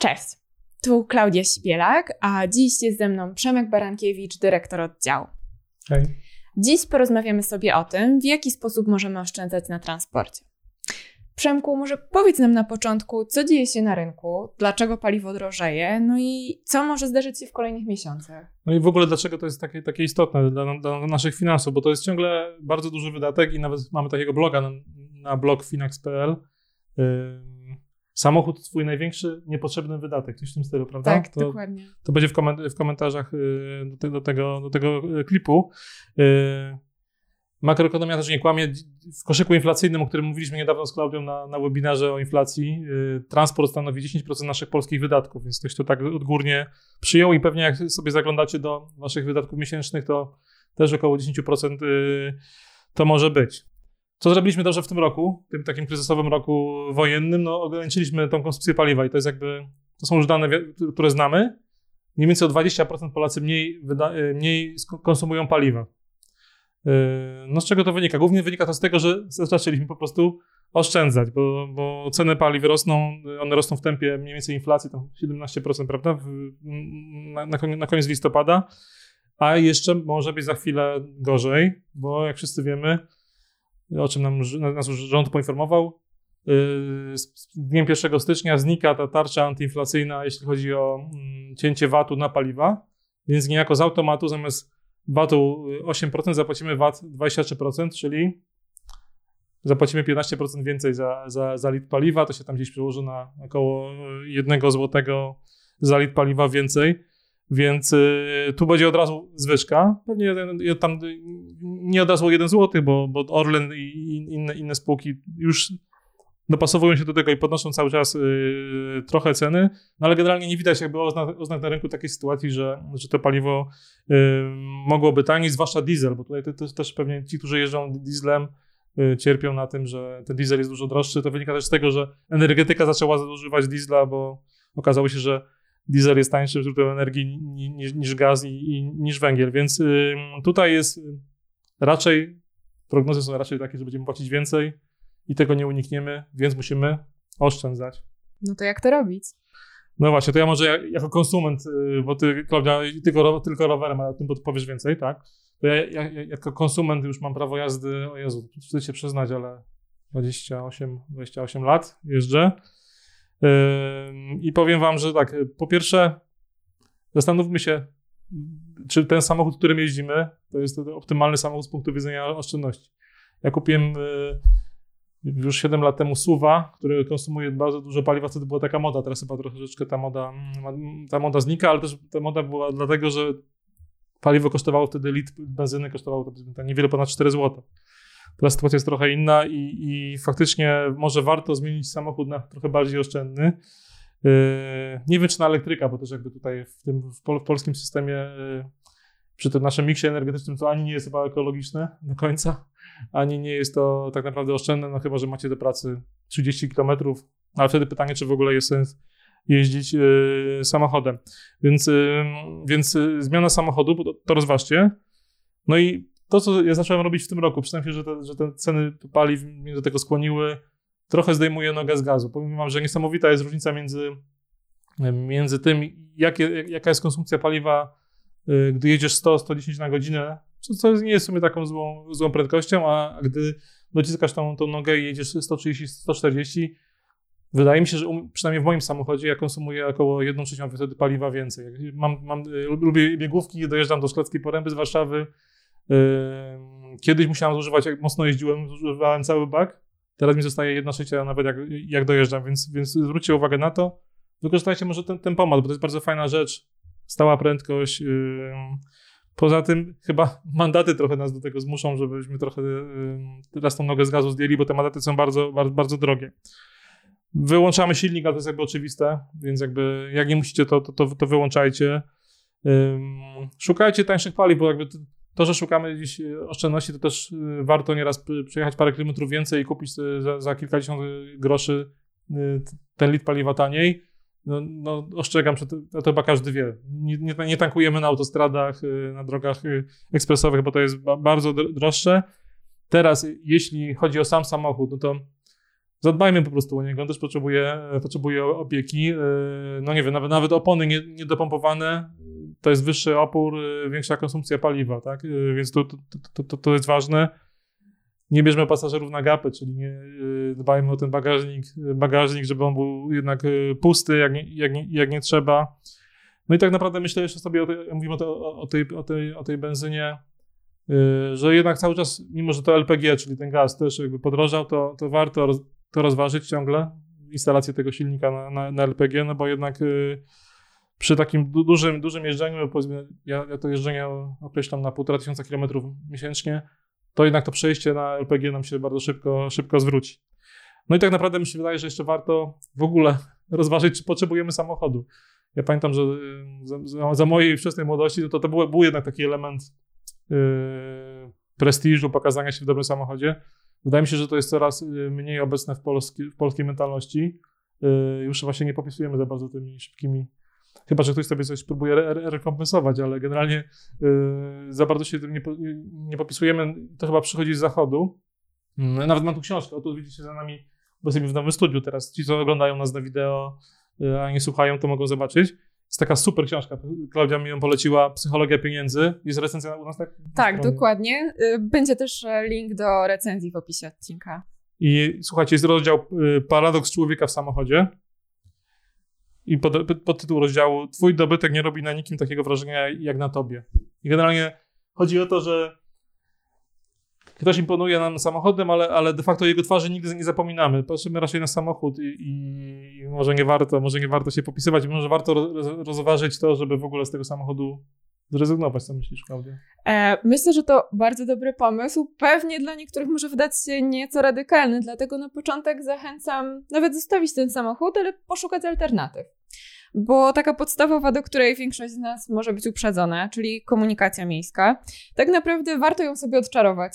Cześć, tu Klaudia Śpielak, a dziś jest ze mną Przemek Barankiewicz, dyrektor oddziału. Hej. Dziś porozmawiamy sobie o tym, w jaki sposób możemy oszczędzać na transporcie. Przemku, może powiedz nam na początku, co dzieje się na rynku, dlaczego paliwo drożeje, no i co może zdarzyć się w kolejnych miesiącach. No i w ogóle dlaczego to jest takie, takie istotne dla, dla naszych finansów, bo to jest ciągle bardzo duży wydatek i nawet mamy takiego bloga na, na blog finax.pl. Yy, samochód twój największy niepotrzebny wydatek, coś w tym stylu, prawda? Tak, to, dokładnie. To będzie w, koment- w komentarzach yy, do, te, do, tego, do tego klipu. Makroekonomia też nie kłamie. W koszyku inflacyjnym, o którym mówiliśmy niedawno z Klaudią na, na webinarze o inflacji, yy, transport stanowi 10% naszych polskich wydatków, więc ktoś to tak odgórnie przyjął i pewnie jak sobie zaglądacie do waszych wydatków miesięcznych, to też około 10% yy, to może być. Co zrobiliśmy dobrze w tym roku, tym takim kryzysowym roku wojennym? No, ograniczyliśmy tą konsumpcję paliwa i to jest jakby, to są już dane, które znamy. Mniej więcej o 20% Polacy mniej, wyda, mniej konsumują paliwa. No z czego to wynika? Głównie wynika to z tego, że zaczęliśmy po prostu oszczędzać, bo, bo ceny paliw rosną, one rosną w tempie mniej więcej inflacji, tam 17%, prawda, na, na koniec listopada, a jeszcze może być za chwilę gorzej, bo jak wszyscy wiemy, o czym nam, nas rząd poinformował. Y, z dniem 1 stycznia znika ta tarcza antyinflacyjna, jeśli chodzi o mm, cięcie VAT-u na paliwa, więc niejako z automatu zamiast VAT-u 8% zapłacimy VAT 23%, czyli zapłacimy 15% więcej za, za, za litr paliwa, to się tam gdzieś przełoży na około 1 zł za litr paliwa więcej. Więc y, tu będzie od razu zwyżka. Pewnie tam nie od razu 1 zł, bo, bo Orlen i inne, inne spółki już dopasowują się do tego i podnoszą cały czas y, trochę ceny, no ale generalnie nie widać jakby oznak, oznak na rynku takiej sytuacji, że, że to paliwo y, mogłoby taniej, zwłaszcza diesel, bo tutaj to też pewnie ci, którzy jeżdżą dieslem, y, cierpią na tym, że ten diesel jest dużo droższy. To wynika też z tego, że energetyka zaczęła zadużywać diesla, bo okazało się, że diesel jest tańszym źródłem energii niż, niż gaz i, i, niż węgiel, więc y, tutaj jest raczej, prognozy są raczej takie, że będziemy płacić więcej i tego nie unikniemy, więc musimy oszczędzać. No to jak to robić? No właśnie, to ja może jako konsument, y, bo ty, Klaudia, tylko, tylko rowerem, ale o tym podpowiesz więcej, tak? To ja, ja, jako konsument już mam prawo jazdy, o Jezu, wstyd się przyznać, ale 28, 28 lat jeżdżę. I powiem Wam, że tak, po pierwsze, zastanówmy się, czy ten samochód, którym jeździmy, to jest optymalny samochód z punktu widzenia oszczędności. Ja kupiłem y, już 7 lat temu Suwa, który konsumuje bardzo dużo paliwa, wtedy była taka moda, teraz chyba troszeczkę ta moda, ta moda znika, ale też ta moda była dlatego, że paliwo kosztowało wtedy litr benzyny, kosztowało to niewiele ponad 4 zł. Teraz sytuacja jest trochę inna i, i faktycznie może warto zmienić samochód na trochę bardziej oszczędny. Yy, nie wiem, czy na elektryka, bo też jakby tutaj w tym w polskim systemie, yy, przy tym naszym miksie energetycznym, to ani nie jest chyba ekologiczne do końca, ani nie jest to tak naprawdę oszczędne, no chyba, że macie do pracy 30 km, ale wtedy pytanie, czy w ogóle jest sens jeździć yy, samochodem. Więc, więc zmiana samochodu, to, to rozważcie. No i to, co ja zacząłem robić w tym roku, przyznam się, że te, że te ceny paliw mnie do tego skłoniły, trochę zdejmuje nogę z gazu. Powiem wam, że niesamowita jest różnica między, między tym, jakie, jaka jest konsumpcja paliwa, y, gdy jedziesz 100-110 na godzinę, co nie jest w sumie taką złą, złą prędkością, a gdy dociskasz tą, tą nogę i jedziesz 130-140, Wydaje mi się, że um, przynajmniej w moim samochodzie ja konsumuję około 1 trzecią wtedy paliwa więcej. Mam, mam, y, lubię biegówki, dojeżdżam do Szkleckiej Poręby z Warszawy, Kiedyś musiałem zużywać, jak mocno jeździłem, zużywałem cały bak. Teraz mi zostaje jedna trzecia nawet jak, jak dojeżdżam, więc, więc zwróćcie uwagę na to. Wykorzystajcie może ten, pomad, bo to jest bardzo fajna rzecz. Stała prędkość. Poza tym chyba mandaty trochę nas do tego zmuszą, żebyśmy trochę teraz tą nogę z gazu zdjęli, bo te mandaty są bardzo, bardzo, bardzo drogie. Wyłączamy silnik, ale to jest jakby oczywiste, więc jakby jak nie musicie, to, to, to, to wyłączajcie. Szukajcie tańszych paliw, bo jakby to, że szukamy oszczędności, to też warto nieraz przejechać parę kilometrów więcej i kupić za, za kilkadziesiąt groszy ten litr paliwa taniej. No, no ostrzegam, że to, chyba każdy wie. Nie, nie, nie, tankujemy na autostradach, y, na drogach y, ekspresowych, bo to jest bardzo droższe. Teraz, jeśli chodzi o sam samochód, no to zadbajmy po prostu o niego. On też potrzebuje, potrzebuje opieki. No nie wiem, nawet, nawet opony niedopompowane, to jest wyższy opór, większa konsumpcja paliwa, tak? Więc to, to, to, to jest ważne nie bierzmy pasażerów na gapę, czyli nie y, dbajmy o ten bagażnik, bagażnik żeby on był jednak y, pusty, jak nie, jak nie, jak nie trzeba. No i tak naprawdę myślę jeszcze sobie, o tej, mówimy o, o, tej, o, tej, o tej benzynie, y, że jednak cały czas, mimo że to LPG, czyli ten gaz też jakby podrożał, to, to warto to rozważyć ciągle, instalację tego silnika na, na, na LPG, no bo jednak przy takim dużym, dużym jeżdżeniu, ja, ja to jeżdżenie określam na półtora tysiąca kilometrów miesięcznie, to jednak to przejście na LPG nam się bardzo szybko, szybko zwróci. No i tak naprawdę mi się wydaje, że jeszcze warto w ogóle rozważyć, czy potrzebujemy samochodu. Ja pamiętam, że y, za, za mojej wczesnej młodości to, to był, był jednak taki element yy, prestiżu, pokazania się w dobrym samochodzie. Wydaje mi się, że to jest coraz y, mniej obecne w, polski, w polskiej mentalności. Yy, już właśnie nie popisujemy za bardzo tymi szybkimi Chyba, że ktoś sobie coś próbuje re rekompensować, ale generalnie yy, za bardzo się tym nie, nie popisujemy. To chyba przychodzi z zachodu. Yy, nawet mam tu książkę, o tu widzicie za nami, bo jesteśmy w nowym studiu teraz. Ci, co oglądają nas na wideo, yy, a nie słuchają, to mogą zobaczyć. Jest taka super książka. Klaudia mi ją poleciła, Psychologia pieniędzy. Jest recenzja u nas, tak? Tak, dokładnie. Y, będzie też e, link do recenzji w opisie odcinka. I słuchajcie, jest rozdział y, Paradoks człowieka w samochodzie i pod, pod tytuł rozdziału Twój dobytek nie robi na nikim takiego wrażenia jak na tobie. I generalnie chodzi o to, że ktoś imponuje nam samochodem, ale, ale de facto jego twarzy nigdy nie zapominamy. Patrzymy raczej na samochód i, i, może nie warto, może nie warto się popisywać, może warto roz, rozważyć to, żeby w ogóle z tego samochodu zrezygnować. Co myślisz, Klaudia? E, myślę, że to bardzo dobry pomysł. Pewnie dla niektórych może wydać się nieco radykalny, dlatego na początek zachęcam nawet zostawić ten samochód, ale poszukać alternatyw. Bo taka podstawowa, do której większość z nas może być uprzedzona, czyli komunikacja miejska, tak naprawdę warto ją sobie odczarować.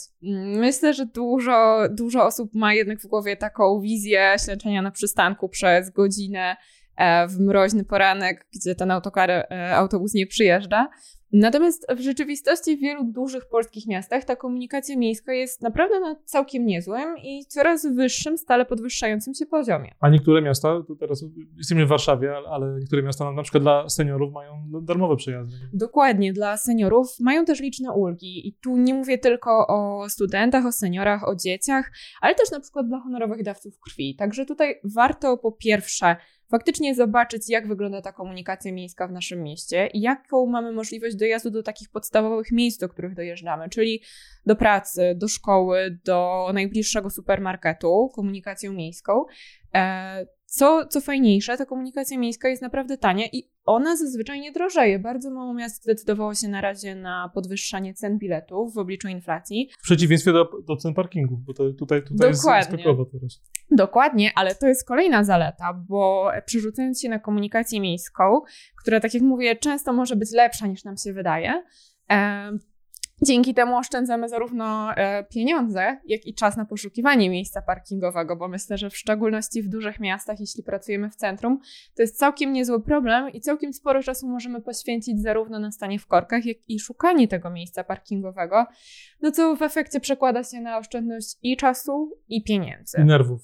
Myślę, że dużo, dużo osób ma jednak w głowie taką wizję śledzenia na przystanku przez godzinę e, w mroźny poranek, gdzie ten autokar, e, autobus nie przyjeżdża. Natomiast w rzeczywistości w wielu dużych polskich miastach ta komunikacja miejska jest naprawdę na całkiem niezłym i coraz wyższym, stale podwyższającym się poziomie. A niektóre miasta, to teraz jesteśmy w Warszawie, ale niektóre miasta na przykład dla seniorów mają darmowe przejazdy. Dokładnie, dla seniorów mają też liczne ulgi i tu nie mówię tylko o studentach, o seniorach, o dzieciach, ale też na przykład dla honorowych dawców krwi. Także tutaj warto po pierwsze faktycznie zobaczyć, jak wygląda ta komunikacja miejska w naszym mieście i jaką mamy możliwość dojazdu do takich podstawowych miejsc, do których dojeżdżamy, czyli do pracy, do szkoły, do najbliższego supermarketu, komunikacją miejską. E, co, co fajniejsze, ta komunikacja miejska jest naprawdę tania i ona zazwyczaj nie drożeje. Bardzo mało miast zdecydowało się na razie na podwyższanie cen biletów w obliczu inflacji. W przeciwieństwie do, do cen parkingu, bo to tutaj, tutaj Dokładnie. jest skokowo teraz. Dokładnie, ale to jest kolejna zaleta, bo przerzucając się na komunikację miejską, która, tak jak mówię, często może być lepsza niż nam się wydaje, Dzięki temu oszczędzamy zarówno e, pieniądze, jak i czas na poszukiwanie miejsca parkingowego, bo myślę, że w szczególności w dużych miastach, jeśli pracujemy w centrum, to jest całkiem niezły problem i całkiem sporo czasu możemy poświęcić zarówno na stanie w korkach, jak i szukanie tego miejsca parkingowego, no co w efekcie przekłada się na oszczędność i czasu, i pieniędzy. I nerwów.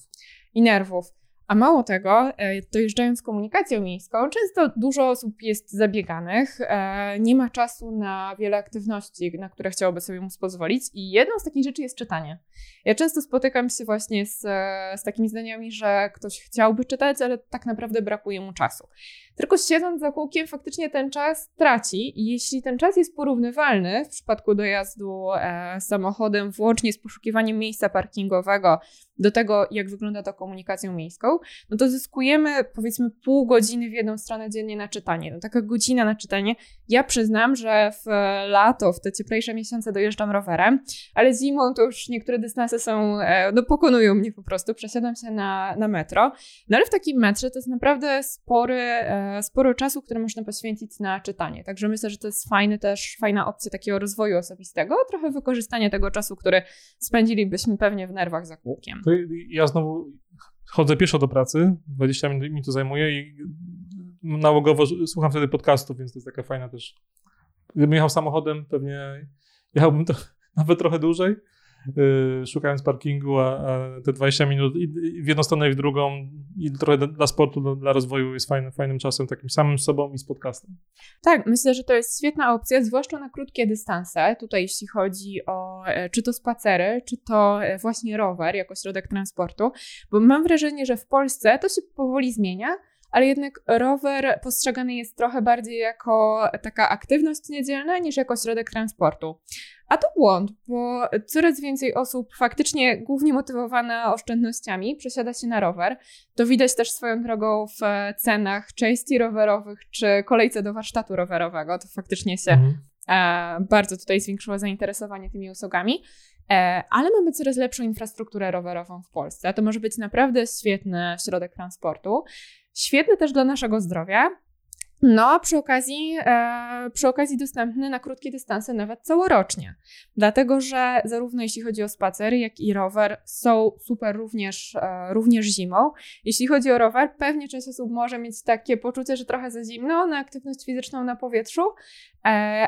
I nerwów. A mało tego, e, dojeżdżając komunikacją miejską, często dużo osób jest zabieganych, e, nie ma czasu na wiele aktywności, na które chciałoby sobie móc pozwolić, i jedną z takich rzeczy jest czytanie. Ja często spotykam się właśnie z, e, z takimi zdaniami, że ktoś chciałby czytać, ale tak naprawdę brakuje mu czasu. Tylko siedząc za kółkiem, faktycznie ten czas traci, i jeśli ten czas jest porównywalny w przypadku dojazdu samochodem, włącznie z poszukiwaniem miejsca parkingowego, do tego, jak wygląda to komunikacją miejską, no to zyskujemy powiedzmy pół godziny w jedną stronę dziennie na czytanie. No taka godzina na czytanie. Ja przyznam, że w lato, w te cieplejsze miesiące dojeżdżam rowerem, ale zimą to już niektóre dystanse są, e, no pokonują mnie po prostu. Przesiadam się na, na metro. No ale w takim metrze to jest naprawdę spory, e, sporo czasu, który można poświęcić na czytanie. Także myślę, że to jest fajny też, fajna opcja takiego rozwoju osobistego, trochę wykorzystanie tego czasu, który spędzilibyśmy pewnie w nerwach za kółkiem ja znowu chodzę pieszo do pracy, 20 minut mi to zajmuje i nałogowo słucham wtedy podcastów, więc to jest taka fajna też. Gdybym jechał samochodem, pewnie jechałbym to, nawet trochę dłużej, szukając parkingu, a, a, te 20 minut i, w jedną stronę i w drugą i trochę dla sportu, dla rozwoju jest fajny, fajnym czasem, takim samym sobą i z podcastem. Tak, myślę, że to jest świetna opcja, zwłaszcza na krótkie dystanse. Tutaj jeśli chodzi o e, czy to spacery, czy to e, właśnie rower jako środek transportu, bo mam wrażenie, że w Polsce to się powoli zmienia, ale jednak rower postrzegany jest trochę bardziej jako taka aktywność niedzielna niż jako środek transportu. A to błąd, bo coraz więcej osób faktycznie głównie motywowana oszczędnościami przesiada się na rower. To widać też swoją drogą w cenach części rowerowych czy kolejce do warsztatu rowerowego. To faktycznie się mhm. e, bardzo tutaj zwiększyło zainteresowanie tymi usługami. E, ale mamy coraz lepszą infrastrukturę rowerową w Polsce. To może być naprawdę świetny środek transportu. Świetny też dla naszego zdrowia. No, przy okazji, e, przy okazji dostępny na krótkie dystanse nawet całorocznie. Dlatego, że zarówno jeśli chodzi o spacer, jak i rower są super również, e, również zimą. Jeśli chodzi o rower, pewnie część osób może mieć takie poczucie, że trochę za zimno na aktywność fizyczną na powietrzu,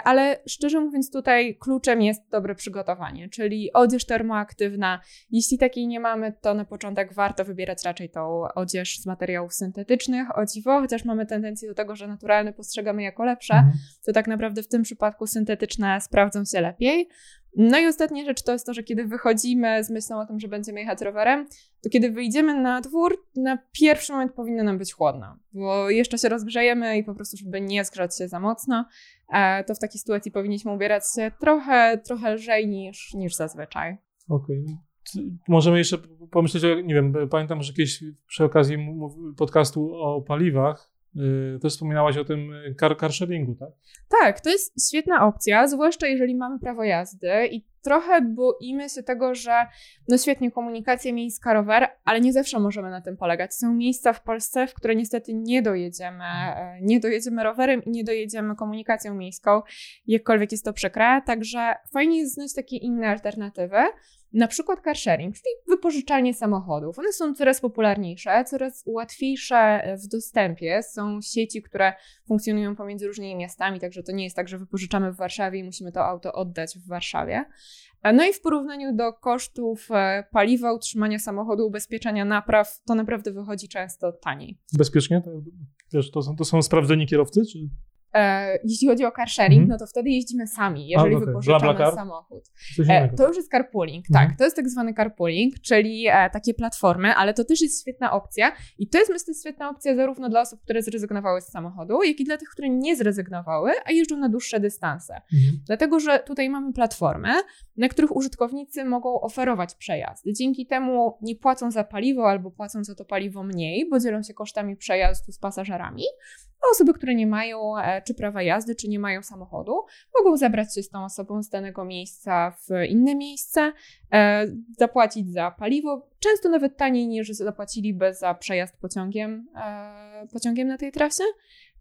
ale szczerze mówiąc tutaj kluczem jest dobre przygotowanie, czyli odzież termoaktywna. Jeśli takiej nie mamy, to na początek warto wybierać raczej tą odzież z materiałów syntetycznych, o dziwo, chociaż mamy tendencję do tego, że na naturalne postrzegamy jako lepsze, mhm. to tak naprawdę w tym przypadku syntetyczne sprawdzą się lepiej. No i ostatnia rzecz to jest to, że kiedy wychodzimy z myślą o tym, że będziemy jechać rowerem, to kiedy wyjdziemy na dwór, na pierwszy moment powinno nam być chłodno, bo jeszcze się rozgrzejemy i po prostu, żeby nie zgrzać się za mocno, e, to w takiej sytuacji powinniśmy ubierać się trochę, trochę lżej niż, niż zazwyczaj. Okej. Okay. Możemy jeszcze pomyśleć, nie wiem, pamiętam, że kiedyś przy okazji podcastu o paliwach też wspominałaś o tym y, car, tak? Tak, to jest świetna opcja, zwłaszcza jeżeli mamy prawo jazdy i trochę boimy się tego, że no świetnie, komunikacja miejska, rower, ale nie zawsze możemy na tym polegać. Są miejsca w Polsce, w które niestety nie dojedziemy, e, nie dojedziemy rowerem i nie dojedziemy komunikacją miejską, jakkolwiek jest to przykre, także fajnie jest znać takie inne alternatywy. Na przykład car sharing, czyli wypożyczalnie samochodów. One są coraz popularniejsze, coraz łatwiejsze w dostępie. Są sieci, które funkcjonują pomiędzy różnymi miastami, także to nie jest tak, że wypożyczamy w Warszawie i musimy to auto oddać w Warszawie. No i w porównaniu do kosztów e, paliwa, utrzymania samochodu, ubezpieczenia napraw, to naprawdę wychodzi często taniej. Bezpiecznie? To, wiesz, to, są, to są sprawdzeni kierowcy? Czy... E, jeśli chodzi o car sharing, mm. no to wtedy jeździmy sami, jeżeli A, okay. wypożyczamy samochód. E, to już jest carpooling, mm. tak. To jest tak zwany carpooling, czyli e, takie platformy, ale to też jest świetna opcja i to jest myślę świetna opcja zarówno dla osób, które zrezygnowały z samochodu, jak i dla tych, które nie zrezygnowały, a jeżdżą na dłuższe dystanse. Mm. Dlatego, że tutaj mamy platformy, na których użytkownicy mogą oferować przejazd. Dzięki temu nie płacą za paliwo albo płacą za to paliwo mniej, bo dzielą się kosztami przejazdu z pasażerami, osoby, które nie mają e, czy prawa jazdy, czy nie mają samochodu, mogą zabrać się z tą osobą z danego miejsca w inne miejsce, e, zapłacić za paliwo, często nawet taniej niż zapłaciliby za przejazd pociągiem, e, pociągiem na tej trasie.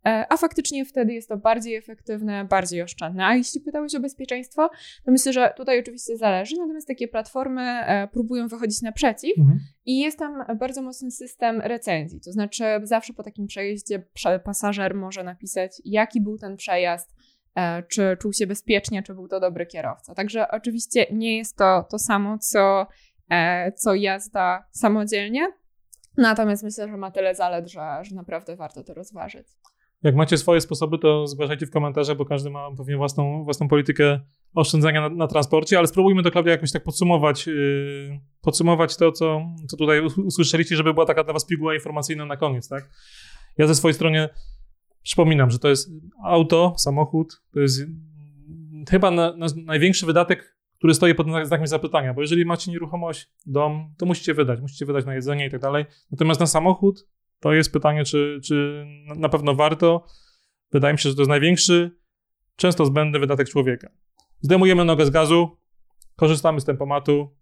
E, a faktycznie wtedy jest to bardziej efektywne, bardziej oszczędne. A jeśli pytałeś o bezpieczeństwo, to myślę, że tutaj oczywiście zależy, natomiast takie platformy e, próbują wychodzić naprzeciw mhm. i jest tam bardzo mocny system recenzji, to znaczy zawsze po takim przejeździe pasażer może napisać, jaki był ten przejazd, e, czy czuł się bezpiecznie, czy był to dobry kierowca. Także oczywiście nie jest to to samo, co, co jazda samodzielnie, natomiast myślę, że ma tyle zalet, że, że naprawdę warto to rozważyć. Jak macie swoje sposoby, to zgłaszajcie w komentarzach, bo każdy ma pewnie własną, własną politykę oszczędzania na, na transporcie, ale spróbujmy to, Klaudia, jakoś tak podsumować, yy, podsumować to, co, co tutaj usłyszeliście, żeby była taka dla was piguła informacyjna na koniec, tak? Ja ze swojej strony przypominam, że to jest auto, samochód, to jest chyba na, na największy wydatek, który stoi pod znakiem zapytania, bo jeżeli macie nieruchomość, dom, to musicie wydać, musicie wydać na jedzenie i tak dalej, natomiast na samochód to jest pytanie, czy, czy na pewno warto. Wydaje mi się, że to jest największy, często zbędny wydatek człowieka. Zdejmujemy nogę z gazu, korzystamy z tempomatu,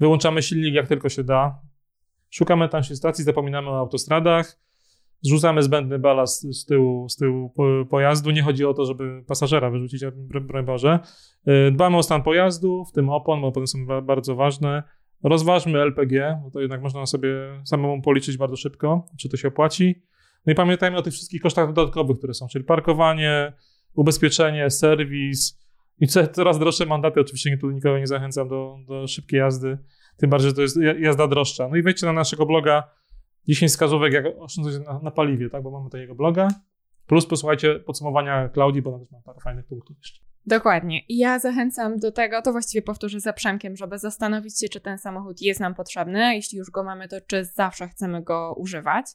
wyłączamy silnik jak tylko się da, szukamy tańszej stacji, zapominamy o autostradach, zrzucamy zbędny balast z tyłu, z tyłu pojazdu. Nie chodzi o to, żeby pasażera wyrzucić, broń Boże. Y, dbamy o stan pojazdu, w tym opon, bo opony są bardzo ważne. Rozważmy LPG, bo to jednak można sobie samemu policzyć bardzo szybko, czy to się opłaci. No i pamiętajmy o tych wszystkich kosztach dodatkowych, które są, czyli parkowanie, ubezpieczenie, serwis i coraz droższe mandaty. Oczywiście tu nikogo nie zachęcam do, do szybkiej jazdy, tym bardziej, że to jest jazda droższa. No i wejdźcie na naszego bloga 10 wskazówek, jak oszczędzać na, na paliwie, tak, bo mamy tego bloga. Plus posłuchajcie podsumowania Klaudii, bo ona też ma parę fajnych punktów jeszcze. Dokładnie. Ja zachęcam do tego, to właściwie powtórzę za Przemkiem, żeby zastanowić się, czy ten samochód jest nam potrzebny, jeśli już go mamy, to czy zawsze chcemy go używać,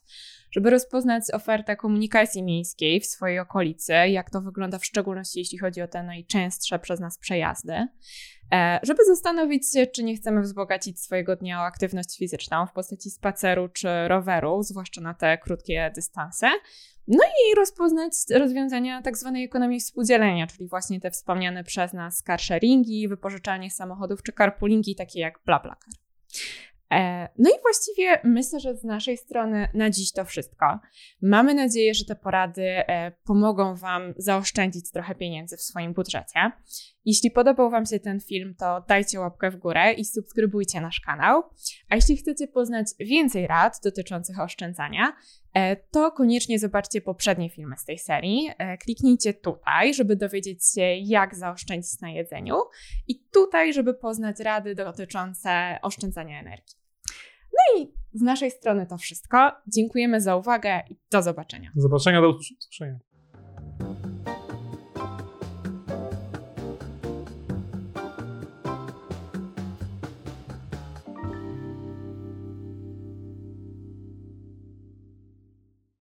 żeby rozpoznać ofertę komunikacji miejskiej w swojej okolicy, jak to wygląda w szczególności jeśli chodzi o te najczęstsze przez nas przejazdy, żeby zastanowić się, czy nie chcemy wzbogacić swojego dnia o aktywność fizyczną w postaci spaceru czy roweru, zwłaszcza na te krótkie dystanse, no i rozpoznać rozwiązania tak zwanej ekonomii współdzielenia, czyli właśnie te wspomniane przez nas carsharingi, wypożyczalnie samochodów czy carpoolingi takie jak BlaBlaCar. E, no i właściwie myślę, że z naszej strony na dziś to wszystko. Mamy nadzieję, że te porady e, pomogą Wam zaoszczędzić trochę pieniędzy w swoim budżecie. Jeśli podobał Wam się ten film, to dajcie łapkę w górę i subskrybujcie nasz kanał. A jeśli chcecie poznać więcej rad dotyczących oszczędzania, e, to koniecznie zobaczcie poprzednie filmy z tej serii. Kliknijcie tutaj, żeby dowiedzieć się, jak zaoszczędzić na jedzeniu, i tutaj, żeby poznać rady dotyczące oszczędzania energii. No i z naszej strony to wszystko. Dziękujemy za uwagę i do zobaczenia. Do zobaczenia, do usłyszenia.